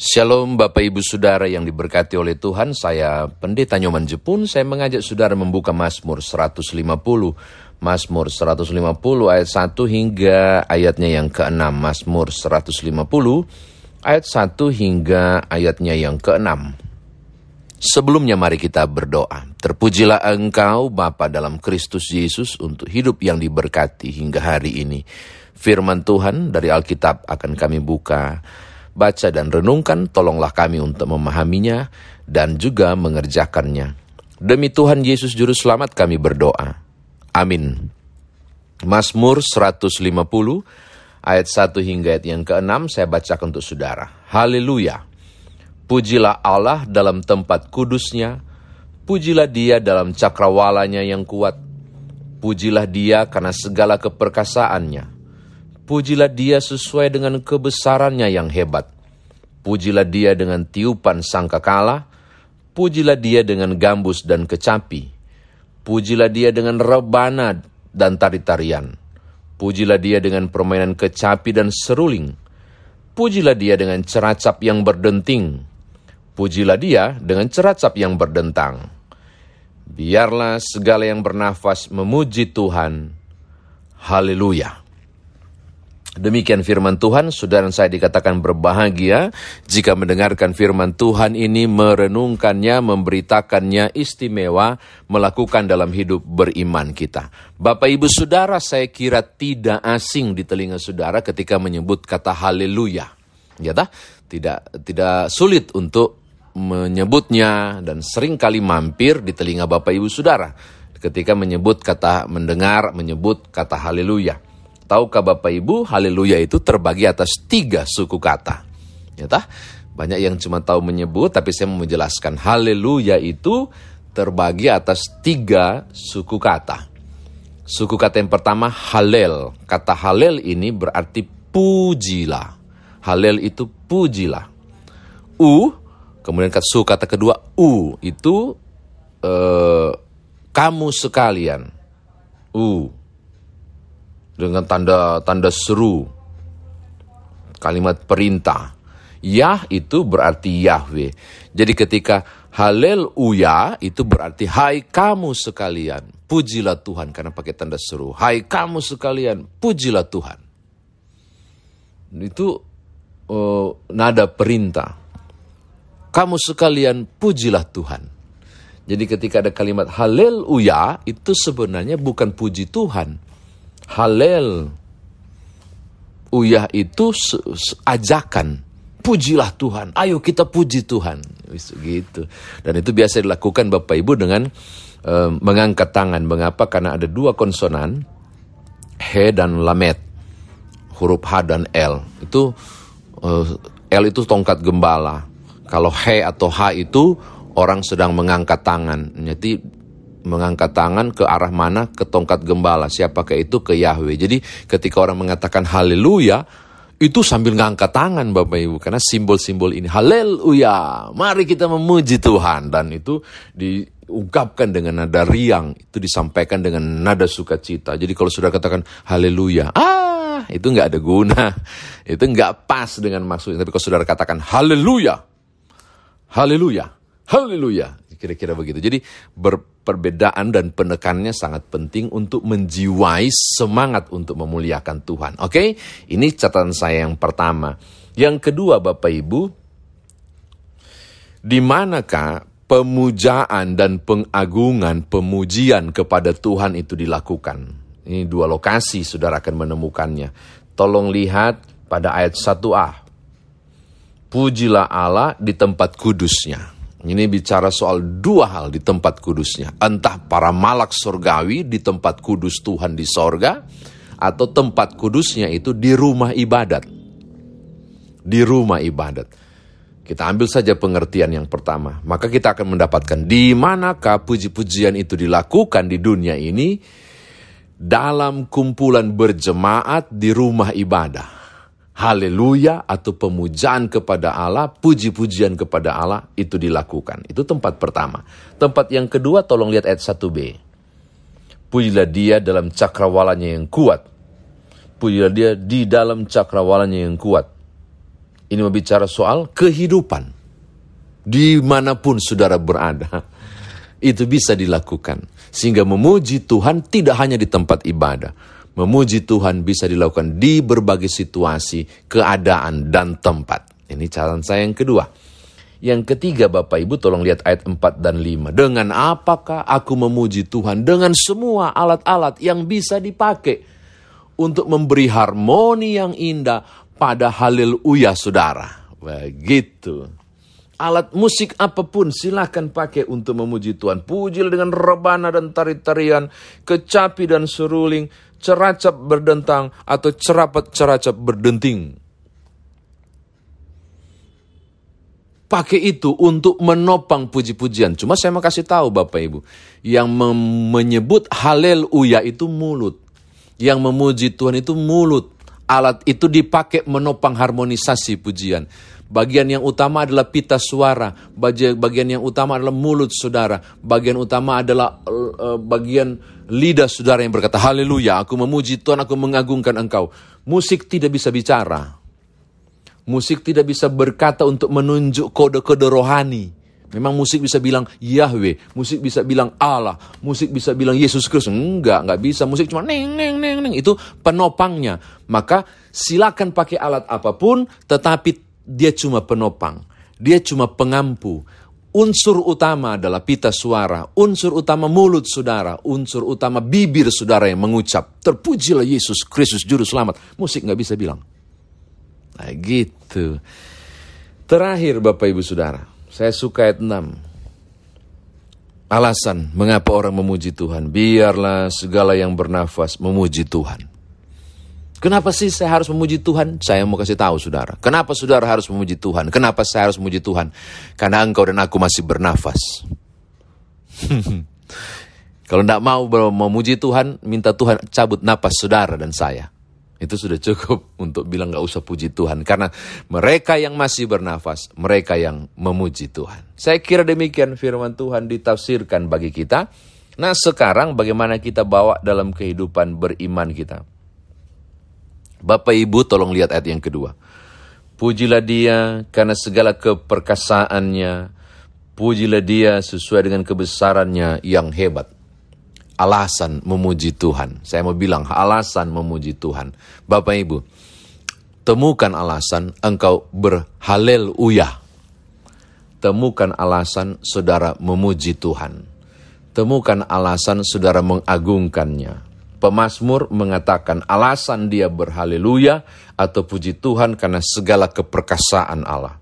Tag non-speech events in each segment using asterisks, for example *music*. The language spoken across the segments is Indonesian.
Shalom Bapak Ibu Saudara yang diberkati oleh Tuhan, saya Pendeta Nyoman Jepun, saya mengajak Saudara membuka Mazmur 150. Mazmur 150 ayat 1 hingga ayatnya yang ke-6. Mazmur 150 ayat 1 hingga ayatnya yang ke-6. Sebelumnya mari kita berdoa. Terpujilah Engkau Bapa dalam Kristus Yesus untuk hidup yang diberkati hingga hari ini. Firman Tuhan dari Alkitab akan kami buka baca dan renungkan, tolonglah kami untuk memahaminya dan juga mengerjakannya. Demi Tuhan Yesus Juru Selamat kami berdoa. Amin. Mazmur 150 ayat 1 hingga ayat yang ke-6 saya bacakan untuk saudara. Haleluya. Pujilah Allah dalam tempat kudusnya, pujilah dia dalam cakrawalanya yang kuat, pujilah dia karena segala keperkasaannya, pujilah dia sesuai dengan kebesarannya yang hebat, pujilah dia dengan tiupan sangkakala, pujilah dia dengan gambus dan kecapi, pujilah dia dengan rebana dan tari-tarian, pujilah dia dengan permainan kecapi dan seruling, pujilah dia dengan ceracap yang berdenting, Pujilah dia dengan ceracap yang berdentang. Biarlah segala yang bernafas memuji Tuhan. Haleluya. Demikian firman Tuhan, saudara saya dikatakan berbahagia jika mendengarkan firman Tuhan ini, merenungkannya, memberitakannya istimewa, melakukan dalam hidup beriman kita. Bapak ibu saudara saya kira tidak asing di telinga saudara ketika menyebut kata haleluya. Ya tak? Tidak, tidak sulit untuk menyebutnya dan sering kali mampir di telinga Bapak Ibu Saudara ketika menyebut kata mendengar menyebut kata haleluya. Tahukah Bapak Ibu, haleluya itu terbagi atas tiga suku kata. Ya tah? Banyak yang cuma tahu menyebut, tapi saya mau menjelaskan haleluya itu terbagi atas tiga suku kata. Suku kata yang pertama halel. Kata halel ini berarti pujilah. Halel itu pujilah. U Kemudian suku kata kedua u itu eh, kamu sekalian. U dengan tanda tanda seru. Kalimat perintah. Yah itu berarti Yahweh. Jadi ketika Halel uya itu berarti hai kamu sekalian, pujilah Tuhan karena pakai tanda seru. Hai kamu sekalian, pujilah Tuhan. Itu uh, nada perintah kamu sekalian pujilah Tuhan. Jadi ketika ada kalimat haleluya itu sebenarnya bukan puji Tuhan. Halel uyah itu ajakan. Pujilah Tuhan. Ayo kita puji Tuhan. Gitu. Dan itu biasa dilakukan Bapak Ibu dengan uh, mengangkat tangan. Mengapa? Karena ada dua konsonan. He dan lamet. Huruf H dan L. Itu uh, L itu tongkat gembala. Kalau he atau ha itu orang sedang mengangkat tangan. Jadi mengangkat tangan ke arah mana? Ke tongkat gembala. Siapakah itu? Ke Yahweh. Jadi ketika orang mengatakan haleluya, itu sambil ngangkat tangan Bapak Ibu karena simbol-simbol ini haleluya mari kita memuji Tuhan dan itu diungkapkan dengan nada riang itu disampaikan dengan nada sukacita jadi kalau sudah katakan haleluya ah itu nggak ada guna *laughs* itu nggak pas dengan maksudnya tapi kalau saudara katakan haleluya Haleluya. Haleluya. Kira-kira begitu. Jadi berperbedaan dan penekanannya sangat penting untuk menjiwai semangat untuk memuliakan Tuhan. Oke, ini catatan saya yang pertama. Yang kedua Bapak Ibu, di manakah pemujaan dan pengagungan, pemujian kepada Tuhan itu dilakukan? Ini dua lokasi saudara akan menemukannya. Tolong lihat pada ayat 1a pujilah Allah di tempat kudusnya. Ini bicara soal dua hal di tempat kudusnya. Entah para malak surgawi di tempat kudus Tuhan di sorga, atau tempat kudusnya itu di rumah ibadat. Di rumah ibadat. Kita ambil saja pengertian yang pertama. Maka kita akan mendapatkan di manakah puji-pujian itu dilakukan di dunia ini dalam kumpulan berjemaat di rumah ibadah haleluya atau pemujaan kepada Allah, puji-pujian kepada Allah itu dilakukan. Itu tempat pertama. Tempat yang kedua tolong lihat ayat 1b. Pujilah dia dalam cakrawalanya yang kuat. Pujilah dia di dalam cakrawalanya yang kuat. Ini berbicara soal kehidupan. Di mana pun saudara berada, itu bisa dilakukan. Sehingga memuji Tuhan tidak hanya di tempat ibadah. Memuji Tuhan bisa dilakukan di berbagai situasi, keadaan, dan tempat. Ini catatan saya yang kedua. Yang ketiga Bapak Ibu tolong lihat ayat 4 dan 5. Dengan apakah aku memuji Tuhan? Dengan semua alat-alat yang bisa dipakai untuk memberi harmoni yang indah pada haleluya saudara. Begitu. Alat musik apa pun silahkan pakai untuk memuji Tuhan. Pujilah dengan rebana dan tari-tarian, kecapi dan seruling, ceracap berdentang atau cerapat ceracap berdenting. Pakai itu untuk menopang puji-pujian. Cuma saya mau kasih tahu Bapak Ibu, yang menyebut haleluya itu mulut. Yang memuji Tuhan itu mulut alat itu dipakai menopang harmonisasi pujian. Bagian yang utama adalah pita suara, bagian yang utama adalah mulut saudara, bagian utama adalah uh, bagian lidah saudara yang berkata, Haleluya, aku memuji Tuhan, aku mengagungkan engkau. Musik tidak bisa bicara. Musik tidak bisa berkata untuk menunjuk kode-kode rohani. Memang musik bisa bilang Yahweh, musik bisa bilang Allah, musik bisa bilang Yesus Kristus. Enggak, enggak bisa. Musik cuma neng neng neng neng itu penopangnya. Maka silakan pakai alat apa pun, tetapi dia cuma penopang. Dia cuma pengampu. Unsur utama adalah pita suara, unsur utama mulut saudara, unsur utama bibir saudara yang mengucap, terpujilah Yesus Kristus Juru Selamat. Musik nggak bisa bilang. Nah gitu. Terakhir Bapak Ibu Saudara, saya suka ayat 6. Alasan mengapa orang memuji Tuhan. Biarlah segala yang bernafas memuji Tuhan. Kenapa sih saya harus memuji Tuhan? Saya mau kasih tahu saudara. Kenapa saudara harus memuji Tuhan? Kenapa saya harus memuji Tuhan? Karena engkau dan aku masih bernafas. *laughs* Kalau tidak mau memuji Tuhan, minta Tuhan cabut napas saudara dan saya. Itu sudah cukup *laughs* untuk bilang gak usah puji Tuhan. Karena mereka yang masih bernafas, mereka yang memuji Tuhan. Saya kira demikian firman Tuhan ditafsirkan bagi kita. Nah sekarang bagaimana kita bawa dalam kehidupan beriman kita. Bapak Ibu tolong lihat ayat yang kedua. Pujilah dia karena segala keperkasaannya. Pujilah dia sesuai dengan kebesarannya yang hebat alasan memuji Tuhan. Saya mau bilang alasan memuji Tuhan. Bapak Ibu, temukan alasan engkau berhaleluya. Temukan alasan saudara memuji Tuhan. Temukan alasan saudara mengagungkannya. Pemasmur mengatakan alasan dia berhaleluya atau puji Tuhan karena segala keperkasaan Allah.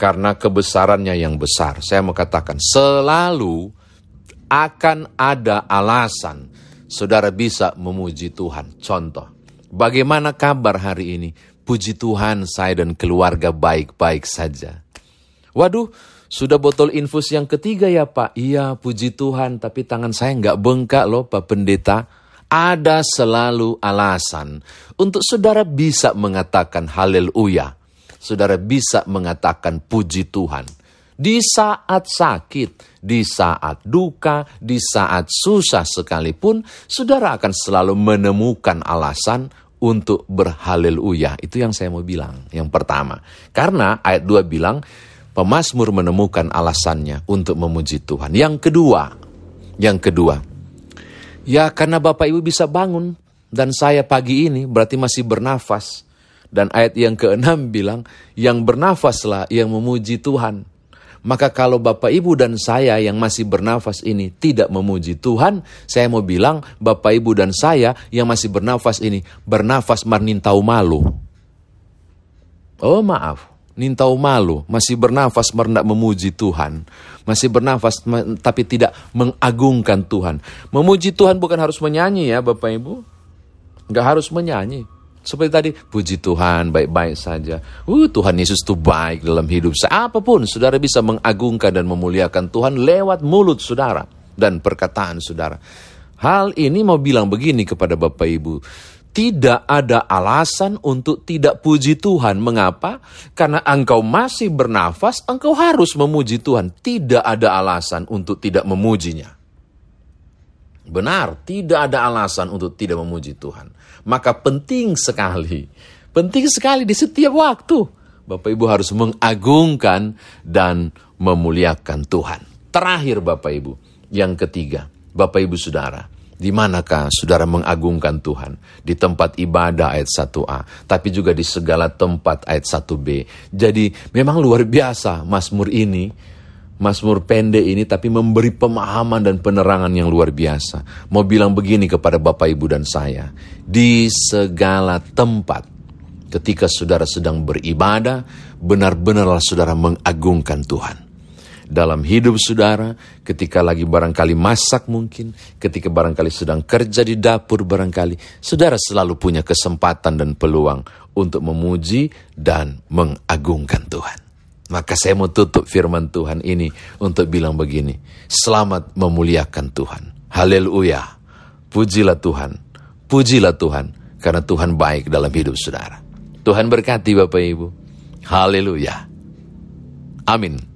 Karena kebesarannya yang besar. Saya mau katakan selalu akan ada alasan saudara bisa memuji Tuhan. Contoh, bagaimana kabar hari ini? Puji Tuhan saya dan keluarga baik-baik saja. Waduh, sudah botol infus yang ketiga ya Pak? Iya, puji Tuhan, tapi tangan saya nggak bengkak loh Pak Pendeta. Ada selalu alasan untuk saudara bisa mengatakan haleluya. Saudara bisa mengatakan puji Tuhan di saat sakit, di saat duka, di saat susah sekalipun, saudara akan selalu menemukan alasan untuk berhaleluya. Itu yang saya mau bilang. Yang pertama, karena ayat 2 bilang, pemazmur menemukan alasannya untuk memuji Tuhan. Yang kedua, yang kedua, ya karena Bapak Ibu bisa bangun dan saya pagi ini berarti masih bernafas. Dan ayat yang keenam bilang, yang bernafaslah yang memuji Tuhan. Maka kalau Bapak Ibu dan saya yang masih bernafas ini tidak memuji Tuhan, saya mau bilang Bapak Ibu dan saya yang masih bernafas ini bernafas menintau malu. Oh maaf, nintau malu, masih bernafas merendah memuji Tuhan. Masih bernafas tapi tidak mengagungkan Tuhan. Memuji Tuhan bukan harus menyanyi ya Bapak Ibu. Nggak harus menyanyi. Seperti tadi, puji Tuhan, baik-baik saja. Uh, Tuhan Yesus itu baik dalam hidup saya. Apa pun, saudara bisa mengagungkan dan memuliakan Tuhan lewat mulut saudara dan perkataan saudara. Hal ini mau bilang begini kepada Bapak Ibu. Tidak ada alasan untuk tidak puji Tuhan. Mengapa? Karena engkau masih bernafas, engkau harus memuji Tuhan. Tidak ada alasan untuk tidak memujinya. Benar, tidak ada alasan untuk tidak memuji Tuhan. Maka penting sekali, penting sekali di setiap waktu. Bapak Ibu harus mengagungkan dan memuliakan Tuhan. Terakhir Bapak Ibu, yang ketiga, Bapak Ibu Saudara, di manakah saudara mengagungkan Tuhan? Di tempat ibadah ayat 1a, tapi juga di segala tempat ayat 1b. Jadi memang luar biasa Mazmur ini Mazmur pendek ini tapi memberi pemahaman dan penerangan yang luar biasa. Mau bilang begini kepada Bapak Ibu dan saya. Di segala tempat ketika saudara sedang beribadah, benar-benarlah saudara mengagungkan Tuhan. Dalam hidup saudara, ketika lagi barangkali masak mungkin, ketika barangkali sedang kerja di dapur barangkali, saudara selalu punya kesempatan dan peluang untuk memuji dan mengagungkan Tuhan. Maka saya mau tutup firman Tuhan ini untuk bilang begini. Selamat memuliakan Tuhan. Haleluya. Pujilah Tuhan. Pujilah Tuhan. Karena Tuhan baik dalam hidup saudara. Tuhan berkati Bapak Ibu. Haleluya. Amin.